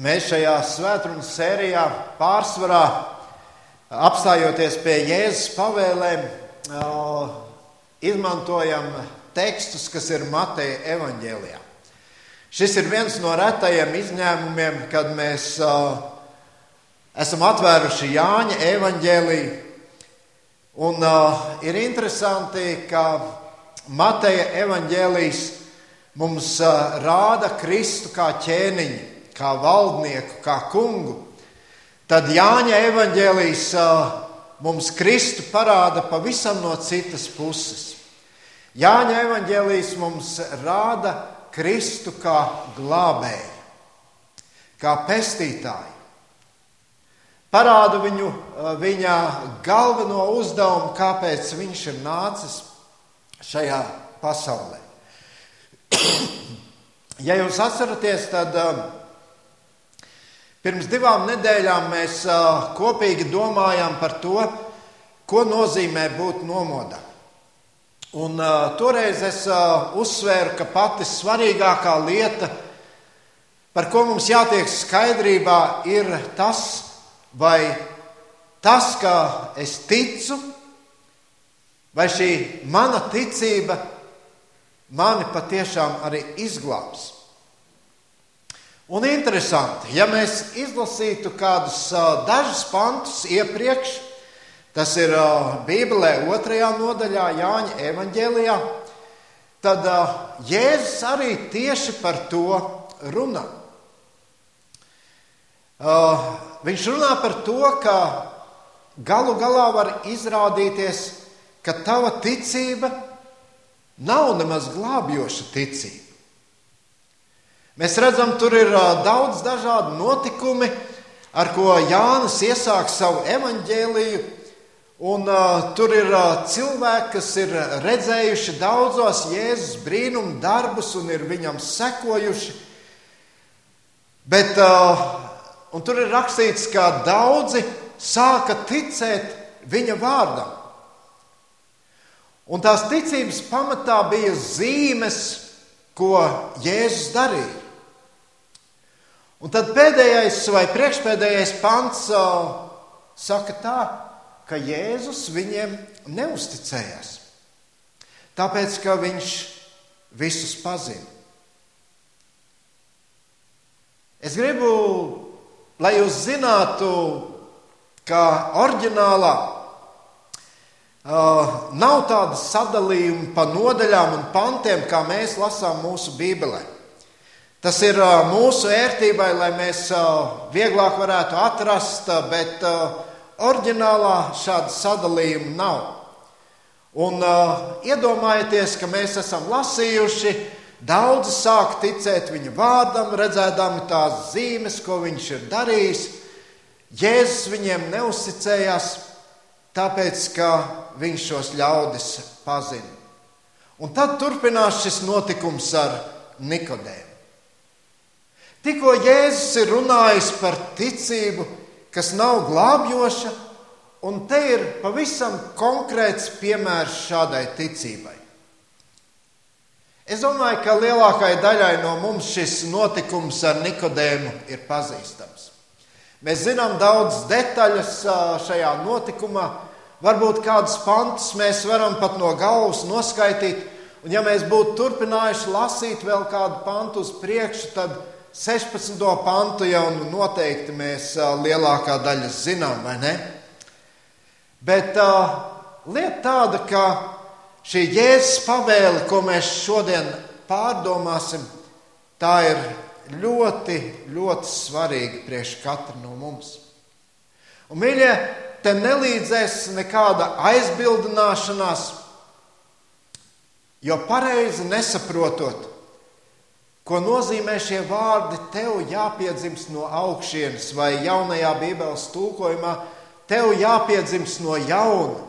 mēs šajā svētdienas sērijā pārsvarā apstājoties pie Jēzus pavēlēm, izmantojam tekstus, kas ir Mateja evaņģēlijā. Šis ir viens no retajiem izņēmumiem, kad mēs esam atvēruši Jāņa evaņģēliju. Un ir interesanti, ka Mateja evaņģēlijs mums rāda Kristu kā ķēniņu, kā valdnieku, kā kungu. Tad Jāņa evanģēlijas mums Kristu parāda pavisam no citas puses. Jāņa evanģēlijas mums rāda Kristu kā glābēju, kā pestītāju. Parāda viņu, viņa galveno uzdevumu, kāpēc viņš ir nācis šajā pasaulē. ja jūs atceraties, tad Pirms divām nedēļām mēs kopīgi domājām par to, ko nozīmē būt nomodā. Un, uh, toreiz es uh, uzsvēru, ka pati svarīgākā lieta, par ko mums jātiek skaidrībā, ir tas, vai tas, ka es ticu, vai šī mana ticība mani patiešām arī izglābs. Un interesanti, ja mēs izlasītu kādus dažus pantus iepriekš, tas ir Bībelē, otrajā nodaļā, Jāņa evanģēlijā, tad Jēzus arī tieši par to runā. Viņš runā par to, ka galu galā var izrādīties, ka tava ticība nav nemaz glābjoša ticība. Mēs redzam, tur ir daudz dažādu notikumu, ar ko Jānis iesāk savu evaņģēliju. Un, uh, tur ir uh, cilvēki, kas ir redzējuši daudzos Jēzus brīnumu darbus un ir viņam sekojuši. Bet, uh, tur ir rakstīts, ka daudzi sāka ticēt viņa vārdam. Un tās ticības pamatā bija zīmes, ko Jēzus darīja. Un tad pēdējais vai priekšpēdējais pants saka tā, ka Jēzus viņiem neusticējās. Tāpēc, ka viņš visus pazina. Es gribu, lai jūs zinātu, ka oriģinālā uh, nav tāda sadalījuma pa nodaļām un pantiem, kā mēs lasām mūsu Bībelē. Tas ir mūsu ērtībai, lai mēs vieglāk varētu atrast, bet oriģinālā šāda sadalījuma nav. Un iedomājieties, ka mēs esam lasījuši, daudzi sāk ticēt viņa vārdam, redzēdami tās zīmes, ko viņš ir darījis. Jēzus viņiem neusticējās, tāpēc, ka viņš šos ļaudis pazina. Un tad turpinās šis notikums ar Nikodēmu. Tikko Jēzus ir runājis par ticību, kas nav glābjoša, un te ir pavisam konkrēts piemērs šādai ticībai. Es domāju, ka lielākajai daļai no mums šis notikums ar Nikodēmu ir pazīstams. Mēs zinām daudz detaļas šajā notikumā, varbūt kādus pantus mēs varam pat no galvas noskaidrot. Un, ja mēs būtu turpinājuši lasīt vēl kādu pantu uz priekšu, tad 16. pantu jau nu noteikti mēs lielākā daļa zinām, vai ne? Bet uh, lieta tāda, ka šī jēzus pavēle, ko mēs šodien pārdomāsim, tā ir ļoti, ļoti svarīga priekš katra no mums. Un, mīļie, te nelīdzēs nekāda aizbildināšanās, jo pareizi nesaprotot, Ko nozīmē šie vārdi? Tev jāpiedzimst no augšienes, vai jaunajā Bībeles tūkojumā, tev jāpiedzimst no jauna.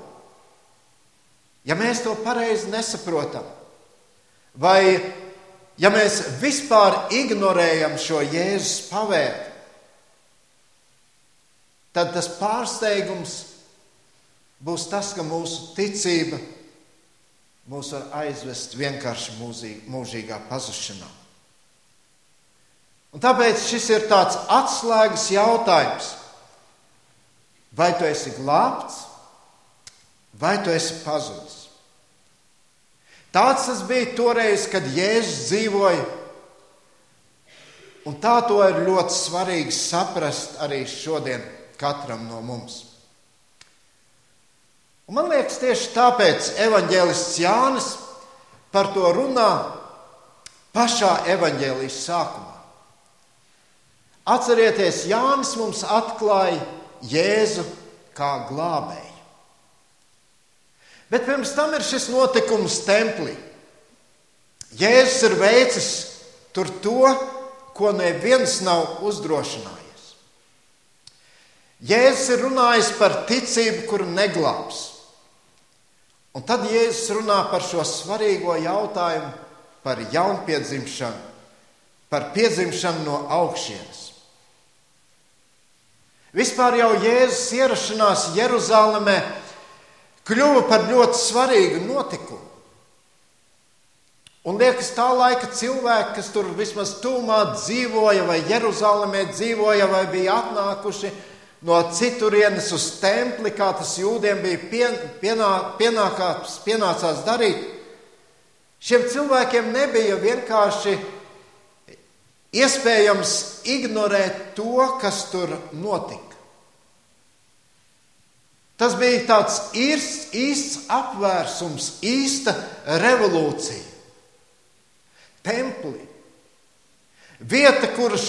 Ja mēs to pareizi nesaprotam, vai ja mēs vispār ignorējam šo Jēzus pavēlu, tad tas pārsteigums būs tas, ka mūsu ticība mūs var aizvest vienkārši mūžīgā pazušanā. Un tāpēc šis ir tāds atslēgas jautājums. Vai tu esi glābts, vai tu esi pazudis? Tāds tas bija toreiz, kad Jēzus dzīvoja. Un tā to ir ļoti svarīgi saprast arī šodien katram no mums. Un man liekas, tieši tāpēc evanģēlists Jānis par to runā pašā evanģēlijas sākumā. Atcerieties, Jānis mums atklāja Jēzu kā glābēju. Bet pirms tam ir šis notikums templī. Jēzus ir veicis tur to, ko neviens nav uzdrošinājies. Jēzus ir runājis par ticību, kuru neglābs. Un tad Jēzus runā par šo svarīgo jautājumu par jaunpiedzimšanu, par piedzimšanu no augšienes. Vispār jau Jēzus ierašanās Jeruzalemē kļuva par ļoti svarīgu notikumu. Un liekas, tā laika cilvēki, kas tur vismaz tūmā dzīvoja, vai Jeruzalemē dzīvoja, vai bija atnākuši no citurienes uz templi, kā tas jūdiem bija pien, pienā, pienākās, pienācās darīt, šiem cilvēkiem nebija vienkārši iespējams ignorēt to, kas tur notika. Tas bija tāds īsts, īsts apvērsums, īsta revolūcija. Templi. Vieta, kurš,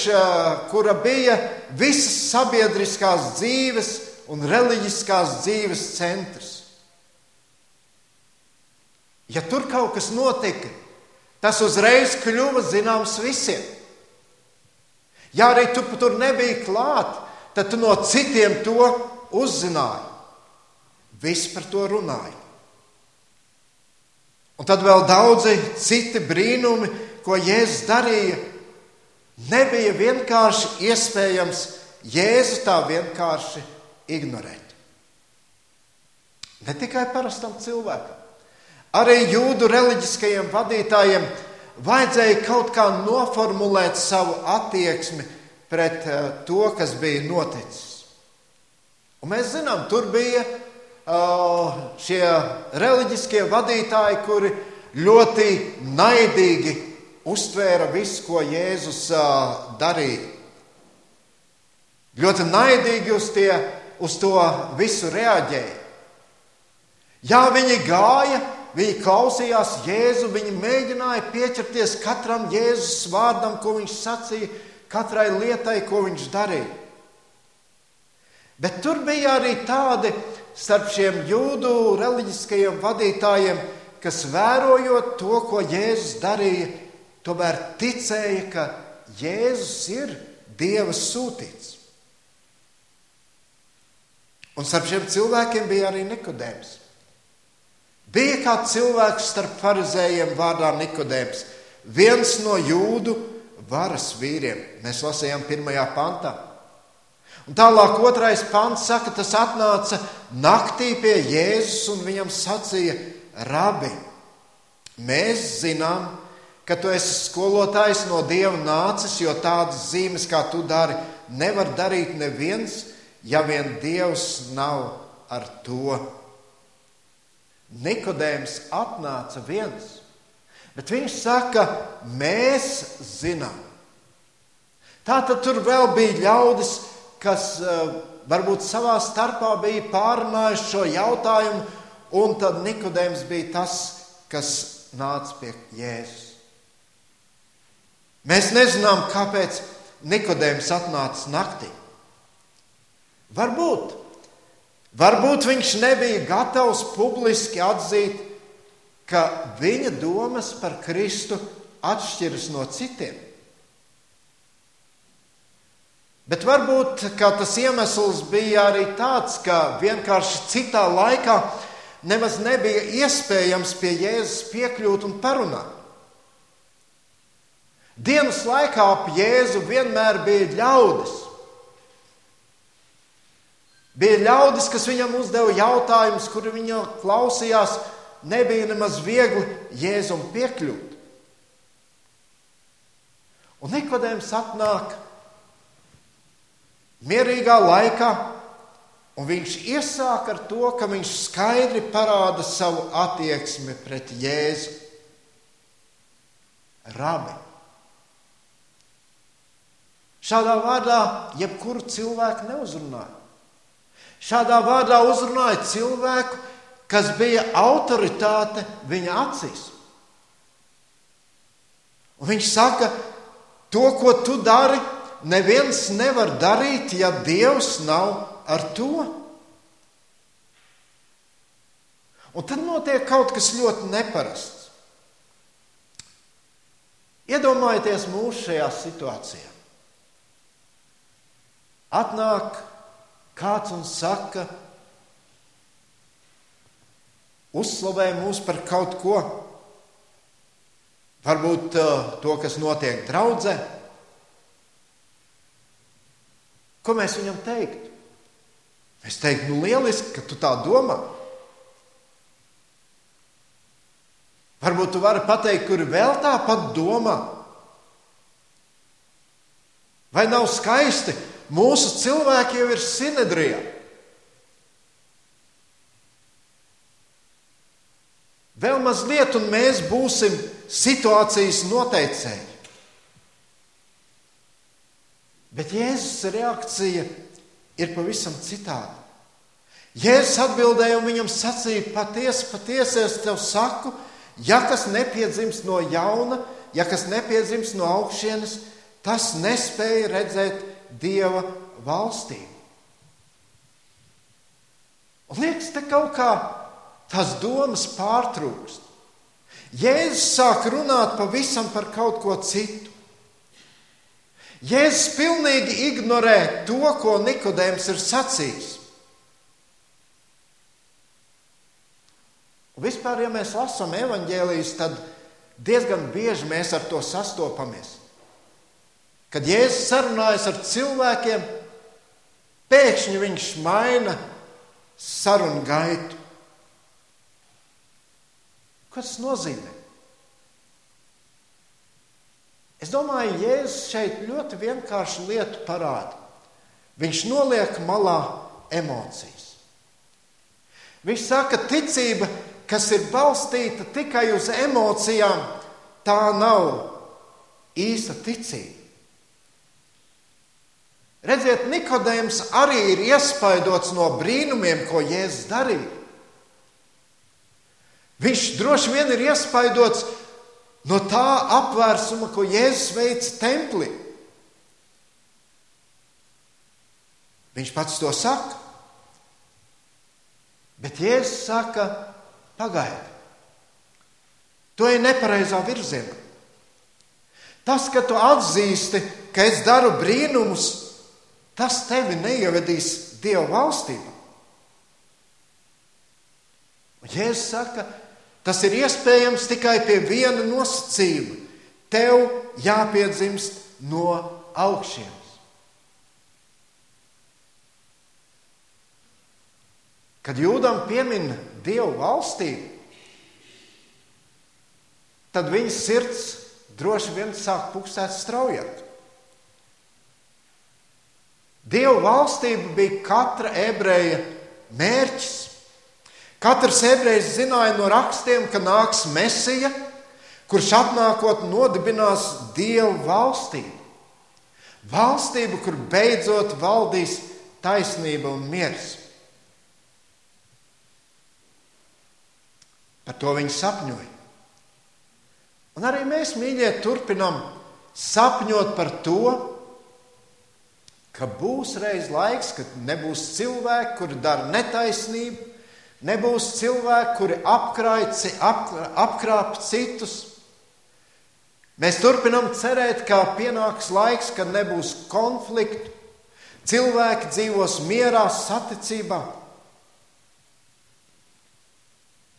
kura bija visas sabiedriskās dzīves un reliģiskās dzīves centrs. Ja tur kaut kas notika, tas uzreiz kļuva zināms visiem. Ja arī tu tur nebija klāt, tad tu no citiem to uzzināji. Visi par to runāja. Un tad vēl daudzi citi brīnumi, ko Jēzus darīja, nebija vienkārši iespējams Jēzu tā vienkārši ignorēt. Ne tikai parastam cilvēkam, arī jūdu reliģiskajiem vadītājiem vajadzēja kaut kā noformulēt savu attieksmi pret eh, to, kas bija noticis. Un mēs zinām, tur bija šie reliģiskie vadītāji, kuri ļoti naidīgi uztvēra visu, ko Jēzus darīja. Ļoti naidīgi uz, tie, uz to visu reaģēja. Jā, viņi gāja, viņi klausījās Jēzu, viņi mēģināja pieķerties katram Jēzus vārdam, ko viņš sacīja, katrai lietai, ko viņš darīja. Bet tur bija arī tādi starp šiem jūdu reliģiskajiem vadītājiem, kas vērojot to, ko Jēzus darīja, tomēr ticēja, ka Jēzus ir Dieva sūtīts. Un starp šiem cilvēkiem bija arī Nikodēms. Bija kāds cilvēks starp farizējiem vārdā Nikodēms, viens no jūdu varas vīriem. Mēs lasījām pirmajā pantā. Un tālāk otrais pants saka, tas atnāca naktī pie Jēzus un viņam sacīja, Rabi, mēs zinām, ka tu esi skolotājs no Dieva nācis, jo tādas zīmes, kā tu dari, nevar darīt neviens, ja vien Dievs nav ar to. Nikodējums atnāca viens, bet viņš saka, mēs zinām. Tā tad tur vēl bija ļaudis, kas eh, varbūt savā starpā bija pārunājuši šo jautājumu, un tad Nikodējums bija tas, kas nāca pie Jēzus. Mēs nezinām, kāpēc Nikodējums atnāca naktī. Varbūt, varbūt viņš nebija gatavs publiski atzīt, ka viņa domas par Kristu atšķiras no citiem. Bet varbūt tas iemesls bija arī tāds, ka vienkārši citā laikā nemaz nebija iespējams pie Jēzus piekļūt un parunāt. Dienas laikā ap Jēzu vienmēr bija ļaudis. Bija ļaudis, kas viņam uzdeva jautājumus, kuri viņa klausījās. Nebija nemaz viegli Jēzum piekļūt. Un Nikodējums atnāk mierīgā laikā, un viņš iesāk ar to, ka viņš skaidri parāda savu attieksmi pret Jēzu. Rabi. Šādā vārdā jebkuru cilvēku neuzrunāja. Šādā vārdā uzrunāja cilvēku, kas bija autoritāte viņa acīs. Un viņš saka, to, ko tu dari, neviens nevar darīt, ja Dievs nav ar to. Un tad notiek kaut kas ļoti neparasts. Iedomājieties mūsu šajā situācijā. Atnāk kāds un saka, uzslavē mūs par kaut ko, varbūt uh, to, kas notiek draudzē. Ko mēs viņam teiktu? Es teiktu, nu, lieliski, ka tu tā domā. Varbūt tu vari pateikt, kur vēl tāpat domā. Vai nav skaisti? Mūsu cilvēki jau ir sinedrijā. Vēl mazliet, un mēs būsim situācijas noteicēji. Bet Jēzus reakcija ir pavisam citāda. Jēzus atbildēja un viņam sacīja: Patiesi, patiesi es tev saku, ja kas nepiedzimst no jauna, ja kas nepiedzimst no augšienes, tas nespēja redzēt Dieva valstību. Un liekas, te kaut kā tās domas pārtrūkst. Jēzus sāk runāt pavisam par kaut ko citu. Jēzus pilnīgi ignorē to, ko Nikodējums ir sacījis. Un vispār, ja mēs lasām evanģēlijas, tad diezgan bieži mēs ar to sastopamies. Kad Jēzus sarunājas ar cilvēkiem, pēkšņi viņš maina sarunu gaitu. Ko tas nozīmē? Es domāju, Jēzus šeit ļoti vienkāršu lietu parāda. Viņš noliek malā emocijas. Viņš saka, ticība, kas ir balstīta tikai uz emocijām, tā nav īsta ticība. Redziet, Nikodējums arī ir iespaidots no brīnumiem, ko Jēzus darīja. Viņš droši vien ir iespaidots no tā apvērsuma, ko Jēzus veica templī. Viņš pats to saka. Bet Jēzus saka, pagaidi, tu ej nepareizā virzienā. Tas, ka tu atzīsti, ka es daru brīnumus, tas tevi neievedīs Dieva valstībā. Jēzus saka, tas ir iespējams tikai pie viena nosacījuma. Tev jāpiedzimst no augšiem. Kad jūdam piemin Dievu valstību, tad viņa sirds droši vien sāk pukstēt straujāk. Dieva valstība bija katra ebreja mērķis. Katrs ebrejs zināja no rakstiem, ka nāks Mesija, kurš atnākot nodibinās Dieva valstību. Valstību, kur beidzot valdīs taisnība un miers. Par to viņi sapņoja. Un arī mēs, mīļie, turpinām sapņot par to, ka būs reiz laiks, kad nebūs cilvēki, kuri dara netaisnību, nebūs cilvēki, kuri apkrāj, apkrāp citus. Mēs turpinām cerēt, ka pienāks laiks, kad nebūs konfliktu, cilvēki dzīvos mierā, saticībā.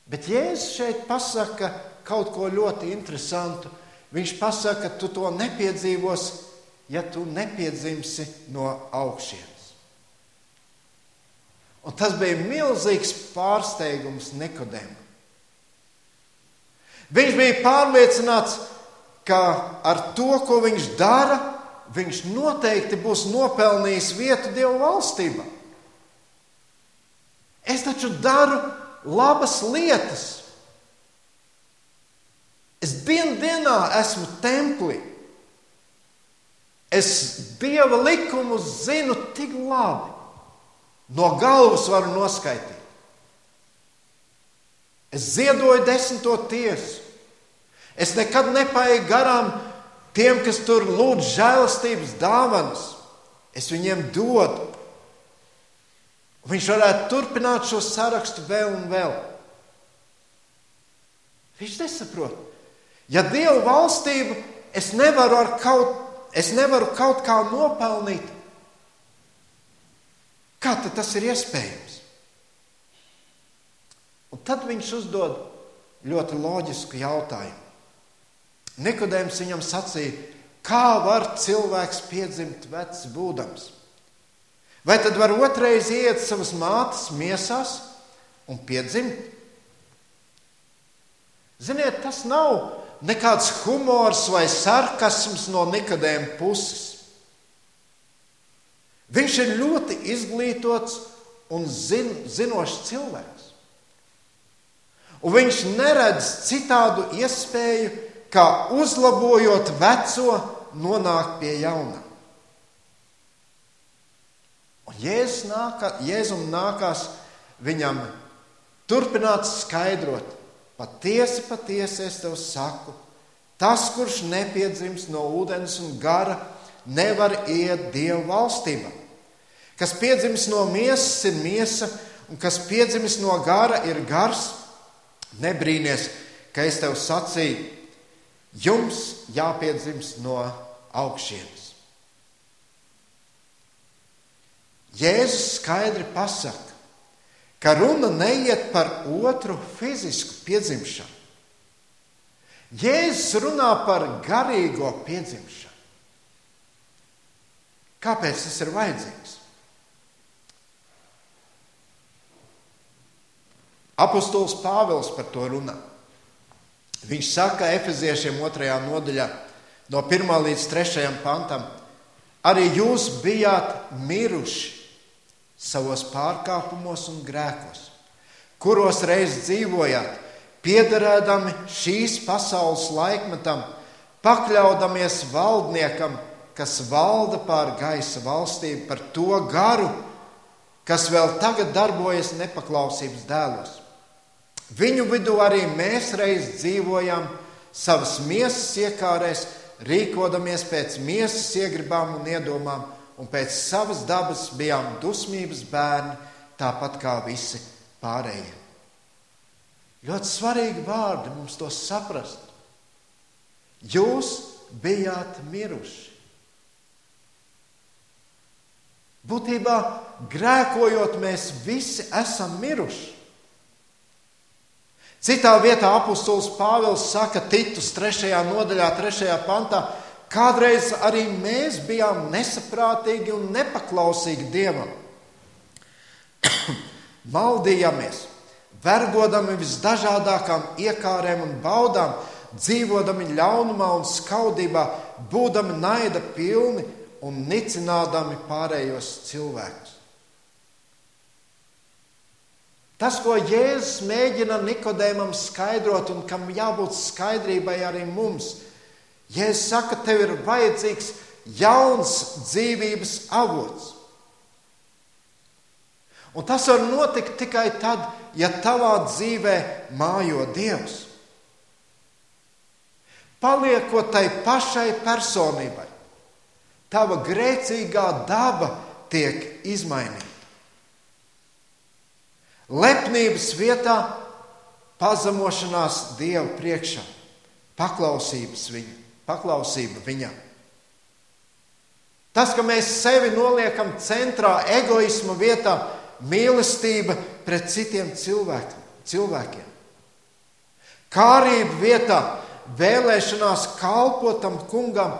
Bet Jēzus šeit pasaka kaut ko ļoti interesantu. Viņš pasaka, ka tu to nepiedzīvosi ja tu nepiedzimsi no augšienes. Un tas bija milzīgs pārsteigums Nikodēmam. Viņš bija pārliecināts, ka ar to, ko viņš dara, viņš noteikti būs nopelnījis vietu Dieva valstībā. Es taču daru labas lietas. Es dienu dienā esmu templī. Es dieva likumu zinu tik labi. No galvas varu noskaidrot. Es ziedoju desmito tiesu. Es nekad nepaiet garām tiem, kas tur lūdz žēlastības dāvanas. Es viņiem dodu. Viņš varētu turpināt šo sarakstu vēl un vēl. Viņš nesaprot. Ja Dieva valstību es nevaru, kaut, es nevaru kaut kā nopelnīt, kā tas ir iespējams? Un tad viņš uzdod ļoti loģisku jautājumu. Nikodējums viņam sacīja, kā var cilvēks piedzimt vecs būdams? Vai tad var otrreiz iet savas mātes miesās un piedzimt? Ziniet, tas nav nekāds humors vai sarkasms no Nikodēma puses. Viņš ir ļoti izglītots un zin, zinošs cilvēks. Un viņš neredz citādu iespēju, kā uzlabojot veco, nonākt pie jaunā. Un Jēzus nāka, Jēzum nākās viņam turpināt skaidrot, patiesi, patiesi es tev saku, tas, kurš nepiedzims no ūdens un gara, nevar iet Dieva valstībā. Kas piedzimis no miesas, ir miesa, un kas piedzimis no gara, ir gars. Nebrīnies, ka es tev sacīju, jums jāpiedzims no augšienes. Jēzus skaidri pasaka, ka runa neiet par otru fizisku piedzimšanu. Jēzus runā par garīgo piedzimšanu. Kāpēc tas ir vajadzīgs? Apostols Pāvils par to runā. Viņš saka Efeziešiem otrajā nodaļā, no 1 līdz 3 pantam, arī jūs bijāt miruši savos pārkāpumos un grēkos, kuros reiz dzīvojāt, piederēdami šīs pasaules laikmetam, pakļaudamies valdniekam, kas valda pār gaisa valstīm, par to garu, kas vēl tagad darbojas nepaklausības dēlos. Viņu vidū arī mēs reiz dzīvojam savas miesas iekārēs, rīkodamies pēc miesas iegribām un iedomām un pēc savas dabas bijām dusmības bērni, tāpat kā visi pārējie. Ļoti svarīgi vārdi mums to saprast. Jūs bijāt miruši. Būtībā grēkojot, mēs visi esam miruši. Citā vietā apustulis Pāvils saka, Titus 3. nodaļā, 3. pantā, Kādreiz arī mēs bijām nesaprātīgi un nepaklausīgi Dievam. Maldījāmies, vergodami visdažādākām iekārēm un baudām, dzīvodami ļaunumā un skaudībā, būdami naida pilni un nicinādami pārējos cilvēkus. Tas, ko Jēzus mēģina Nikodēmam skaidrot un kam jābūt skaidrībai arī mums, ir Jēzus saka, tev ir vajadzīgs jauns dzīvības avots. Un tas var notikt tikai tad, ja tavā dzīvē mājo Dievs. Paliekot tai pašai personībai, tava grēcīgā daba tiek izmainīta. Lepnības vietā pazemošanās Dieva priekšā, paklausības viņam paklausība viņam. Tas, ka mēs sevi noliekam centrā, egoisma vietā, mīlestība pret citiem cilvēkiem. Kārība vietā, vēlēšanās kalpot tam kungam,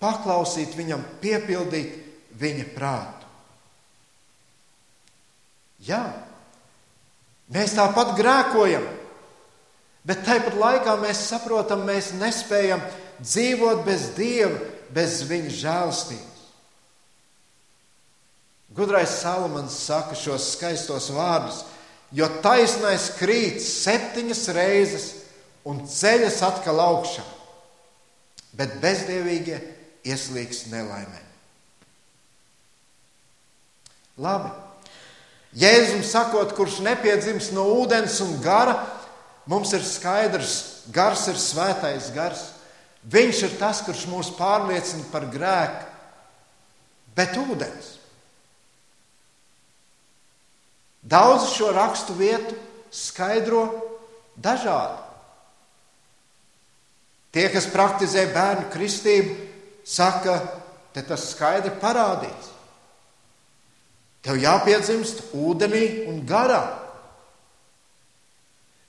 paklausīt viņam, piepildīt viņa prātu. Jā, mēs tāpat grēkojam, bet tāpat laikā mēs saprotam, mēs nespējam dzīvot bez Dieva, bez viņa žēlstības. Gudrais Salamans saka šos skaistos vārdus, jo taisnais krīt septiņas reizes un ceļas atkal augšā, bet bezdievīgie ieslīgs nelaimē. Labi. Jēzum sakot, kurš nepiedzims no ūdens un gara, mums ir skaidrs, gars ir svētais gars. Viņš ir tas, kurš mūs pārliecina par grēku, bet ūdens. Daudz šo rakstu vietu skaidro dažādi. Tie, kas praktizē bērnu kristību, saka, te tas skaidri parādīts. Tev jāpiedzimst ūdenī un garā.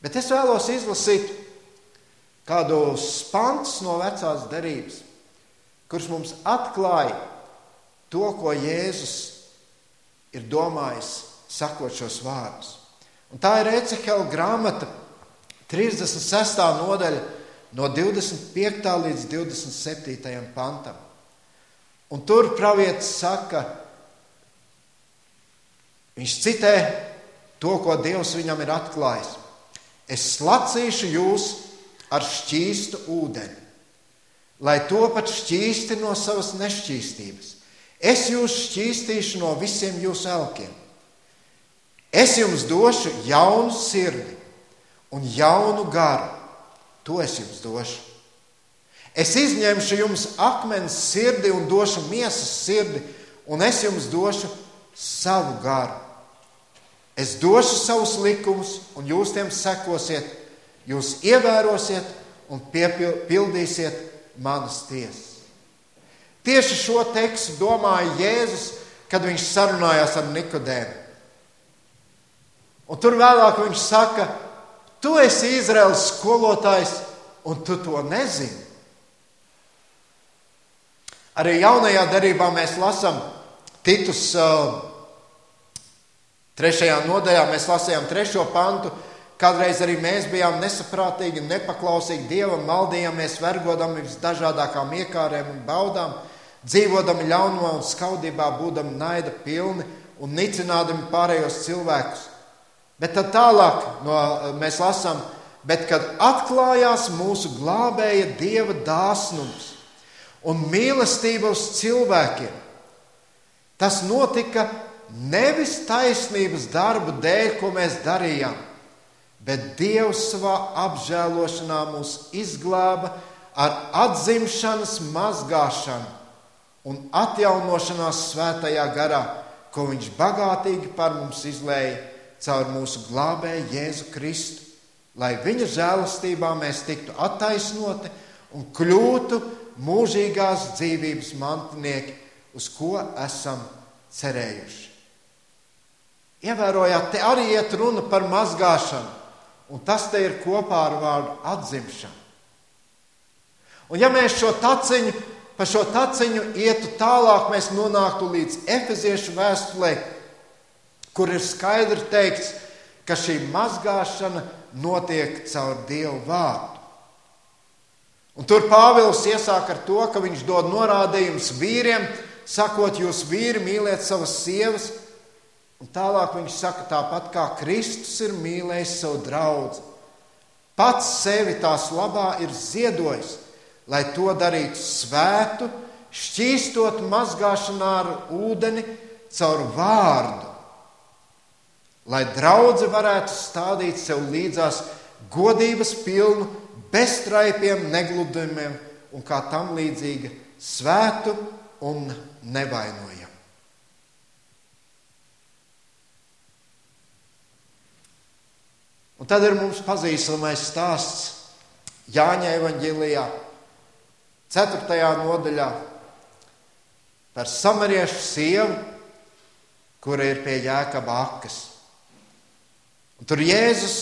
Bet es vēlos izlasīt kādus pantus no vecās derības, kurš mums atklāja to, ko Jēzus ir domājis, sakot šos vārdus. Un tā ir Ecehela grāmata, 36. nodaļa, no 25. līdz 27. pantam. Un tur pravietis saka, Viņš citē to, ko Dievs viņam ir atklājis. Es slacīšu jūs ar šķīstu ūdeni, lai to pat šķīsti no savas nešķīstības. Es jūs šķīstīšu no visiem jūsu elkiem. Es jums došu jaunu sirdi un jaunu garu. To es jums došu. Es izņemšu jums akmens sirdi un došu miesas sirdi, un es jums došu savu garu. Es došu savus likumus, un jūs tiem sekosiet, jūs ievērosiet un piepildīsiet manas tiesas. Tieši šo tekstu domāja Jēzus, kad viņš sarunājās ar Nikodēmu. Un tur vēlāk viņš saka, tu esi Izraels skolotājs, un tu to nezini. Arī jaunajā darbā mēs lasām Titus uh, Trešajā nodaļā mēs lasījām trešo pantu. Kādreiz arī mēs bijām nesaprātīgi, nepaklausīgi Dievam, maldījāmies, vergodami visdažādākām iekārēm un baudām, dzīvodami ļaunumā un skaudībā, būdami naida pilni un nicinādami pārējos cilvēkus. Bet tad tālāk no, mēs lasām, bet kad atklājās mūsu glābēja Dieva dāsnums un mīlestība uz cilvēkiem, tas notika nevis taisnības darbu dēļ, ko mēs darījām, bet Dievs savā apžēlošanā mūs izglāba ar atzimšanas mazgāšanu un atjaunošanās svētajā garā, ko Viņš bagātīgi par mums izlēja caur mūsu glābēju Jēzu Kristu, lai Viņa žēlastībā mēs tiktu attaisnoti un kļūtu mūžīgās dzīvības mantinieki, uz ko esam cerējuši. Ievērojāt, te arī iet runa par mazgāšanu, un tas te ir kopā ar vārdu atzimšanu. Un ja mēs šo taciņu, pa šo taciņu ietu tālāk, mēs nonāktu līdz Efeziešu vēstulē, kur ir skaidri teikts, ka šī mazgāšana notiek caur Dievu vārdu. Un tur Pāvils iesāk ar to, ka viņš dod norādījumus vīriem, sakot, jūs vīri mīliet savas sievas, Un tālāk viņš saka, tāpat kā Kristus ir mīlējis savu draugu, pats sevi tās labā ir ziedojis, lai to darītu svētu, šķīstot mazgāšanā ar ūdeni caur vārdu, lai draugi varētu stādīt sev līdzās godības pilnu, bez traipiem, negludumiem un kā tam līdzīga svētu un nevainojumu. Un tad ir mums pazīstamais stāsts Jāņa evanģēlijā, 4. nodaļā par samariešu sievu, kura ir pie jēkaba akas. Un tur Jēzus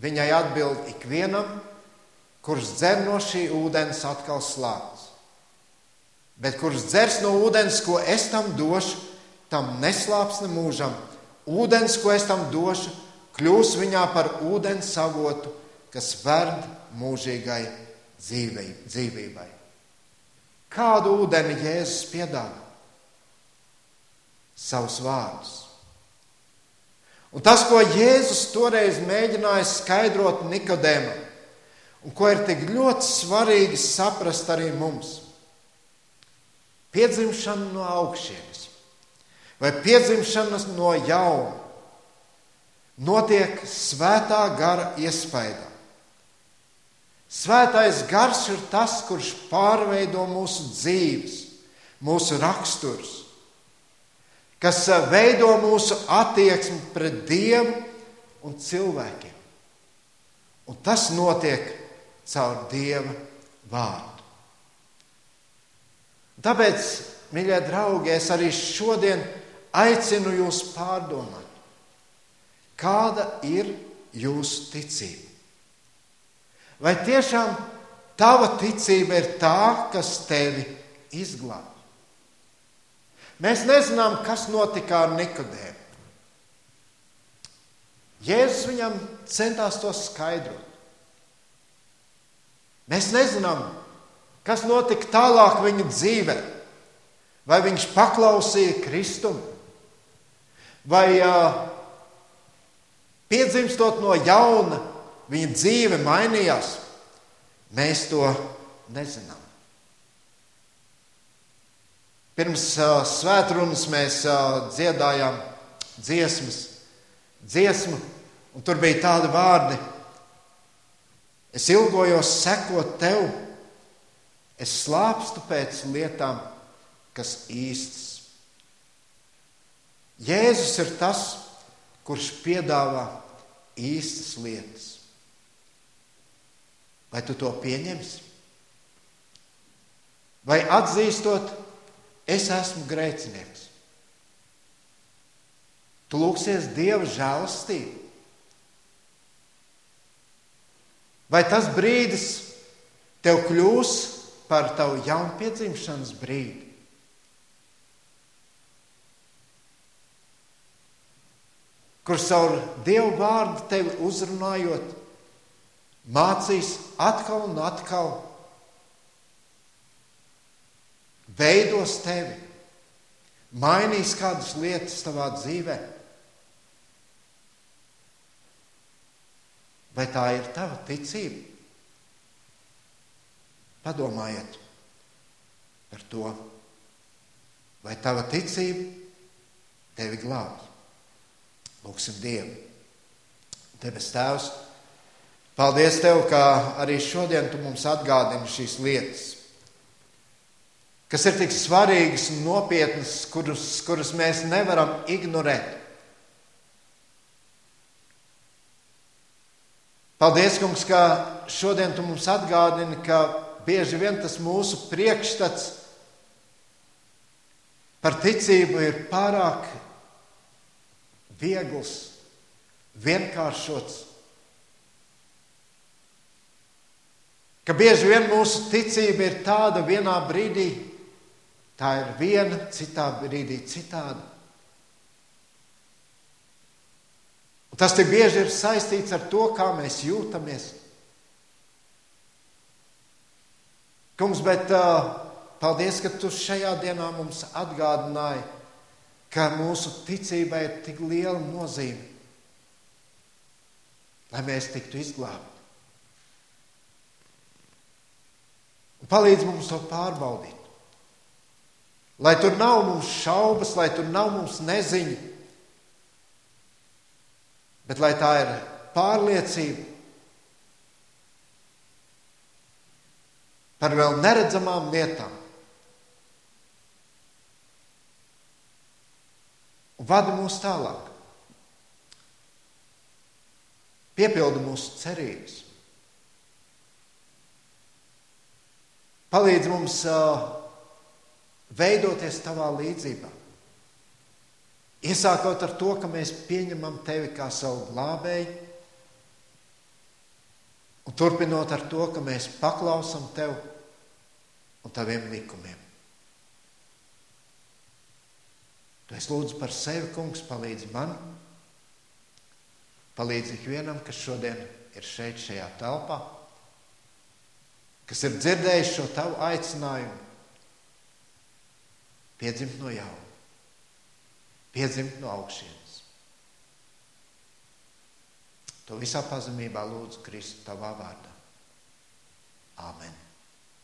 viņai atbild ikvienam, kurš dzer no šī ūdens atkal slāpes. Bet kurš dzers no ūdens, ko es tam došu, tam neslāps ne mūžam. Ūdens, ko es tam došu, kļūs viņā par ūdens avotu, kas verd mūžīgai dzīvībai. Kādu ūdeni Jēzus piedāvā? Savus vārdus. Un tas, ko Jēzus toreiz mēģināja skaidrot Nikodēmam, un ko ir tik ļoti svarīgi saprast arī mums, piedzimšana no augšienes vai piedzimšana no jauna notiek svētā gara iespējā. Svētais gars ir tas, kurš pārveido mūsu dzīves, mūsu raksturus, kas veido mūsu attieksmi pret Dievu un cilvēkiem. Un tas notiek caur Dieva vārdu. Tāpēc, mīļie draugi, es arī šodien aicinu jūs pārdomāt, kāda ir jūsu ticība. Vai tiešām tava ticība ir tā, kas tevi izglābj? Mēs nezinām, kas notika ar Nikodēmu. Jēzus viņam centās to skaidrot. Mēs nezinām, kas notika tālāk viņa dzīvē. Vai viņš paklausīja Kristumu, vai uh, piedzimstot no jauna, viņa dzīve mainījās. Mēs to nezinām. Pirms uh, svētdienas mēs uh, dziedājām dziesmas, dziesmu, un tur bija tādi vārdi: Es ilgojos sekot tev, es slāpstu pēc lietām, kas īstas. Jēzus ir tas, kurš piedāvā īstas lietas. Vai tu to pieņemsi? Vai atzīstot, es esmu grēcinieks? Tu lūgsies Dieva žēlastību. Vai tas brīdis tev kļūs par tavu jaunpiedzimšanas brīdi? Kur caur Dievu vārdu tevi uzrunājot, mācīs atkal un atkal, veidos tevi, mainīs kādas lietas tavā dzīvē. Vai tā ir tava ticība? Padomājiet par to, vai tava ticība tevi glābj. Lūksim Dievu. Debes Tēvs! Paldies Tev, ka arī šodien Tu mums atgādini šīs lietas, kas ir tik svarīgas un nopietnas, kuras, kuras mēs nevaram ignorēt. Paldies, Kungs, ka šodien Tu mums atgādini, ka bieži vien tas mūsu priekšstats par ticību ir pārāk viegls, vienkāršots. Ka bieži vien mūsu ticība ir tāda vienā brīdī, tā ir viena, citā brīdī citāda. Un tas tik bieži ir saistīts ar to, kā mēs jūtamies. Kungs, bet uh, paldies, ka tu šajā dienā mums atgādināji, ka mūsu ticībai ir tik liela nozīme, lai mēs tiktu izglābti. Palīdz mums to pārbaudīt. Lai tur nav mums šaubas, lai tur nav mums neziņa, bet lai tā ir pārliecība par vēl neredzamām lietām. Vada mūs tālāk. Piepilda mūsu cerības. Palīdz mums uh, veidoties tavā līdzībā. Iesākot ar to, ka mēs pieņemam tevi kā savu glābēju, un turpinot ar to, ka mēs paklausām tev un taviem likumiem. Tu es lūdzu par sevi, kungs, palīdzi man, palīdzi ikvienam, kas šodien ir šeit, šajā telpā kas ir dzirdējuši šo tavu aicinājumu, piedzimt no jauna, piedzimt no augšienes. To visā pazemībā lūdzu Kristu tavā vārdā. Āmen!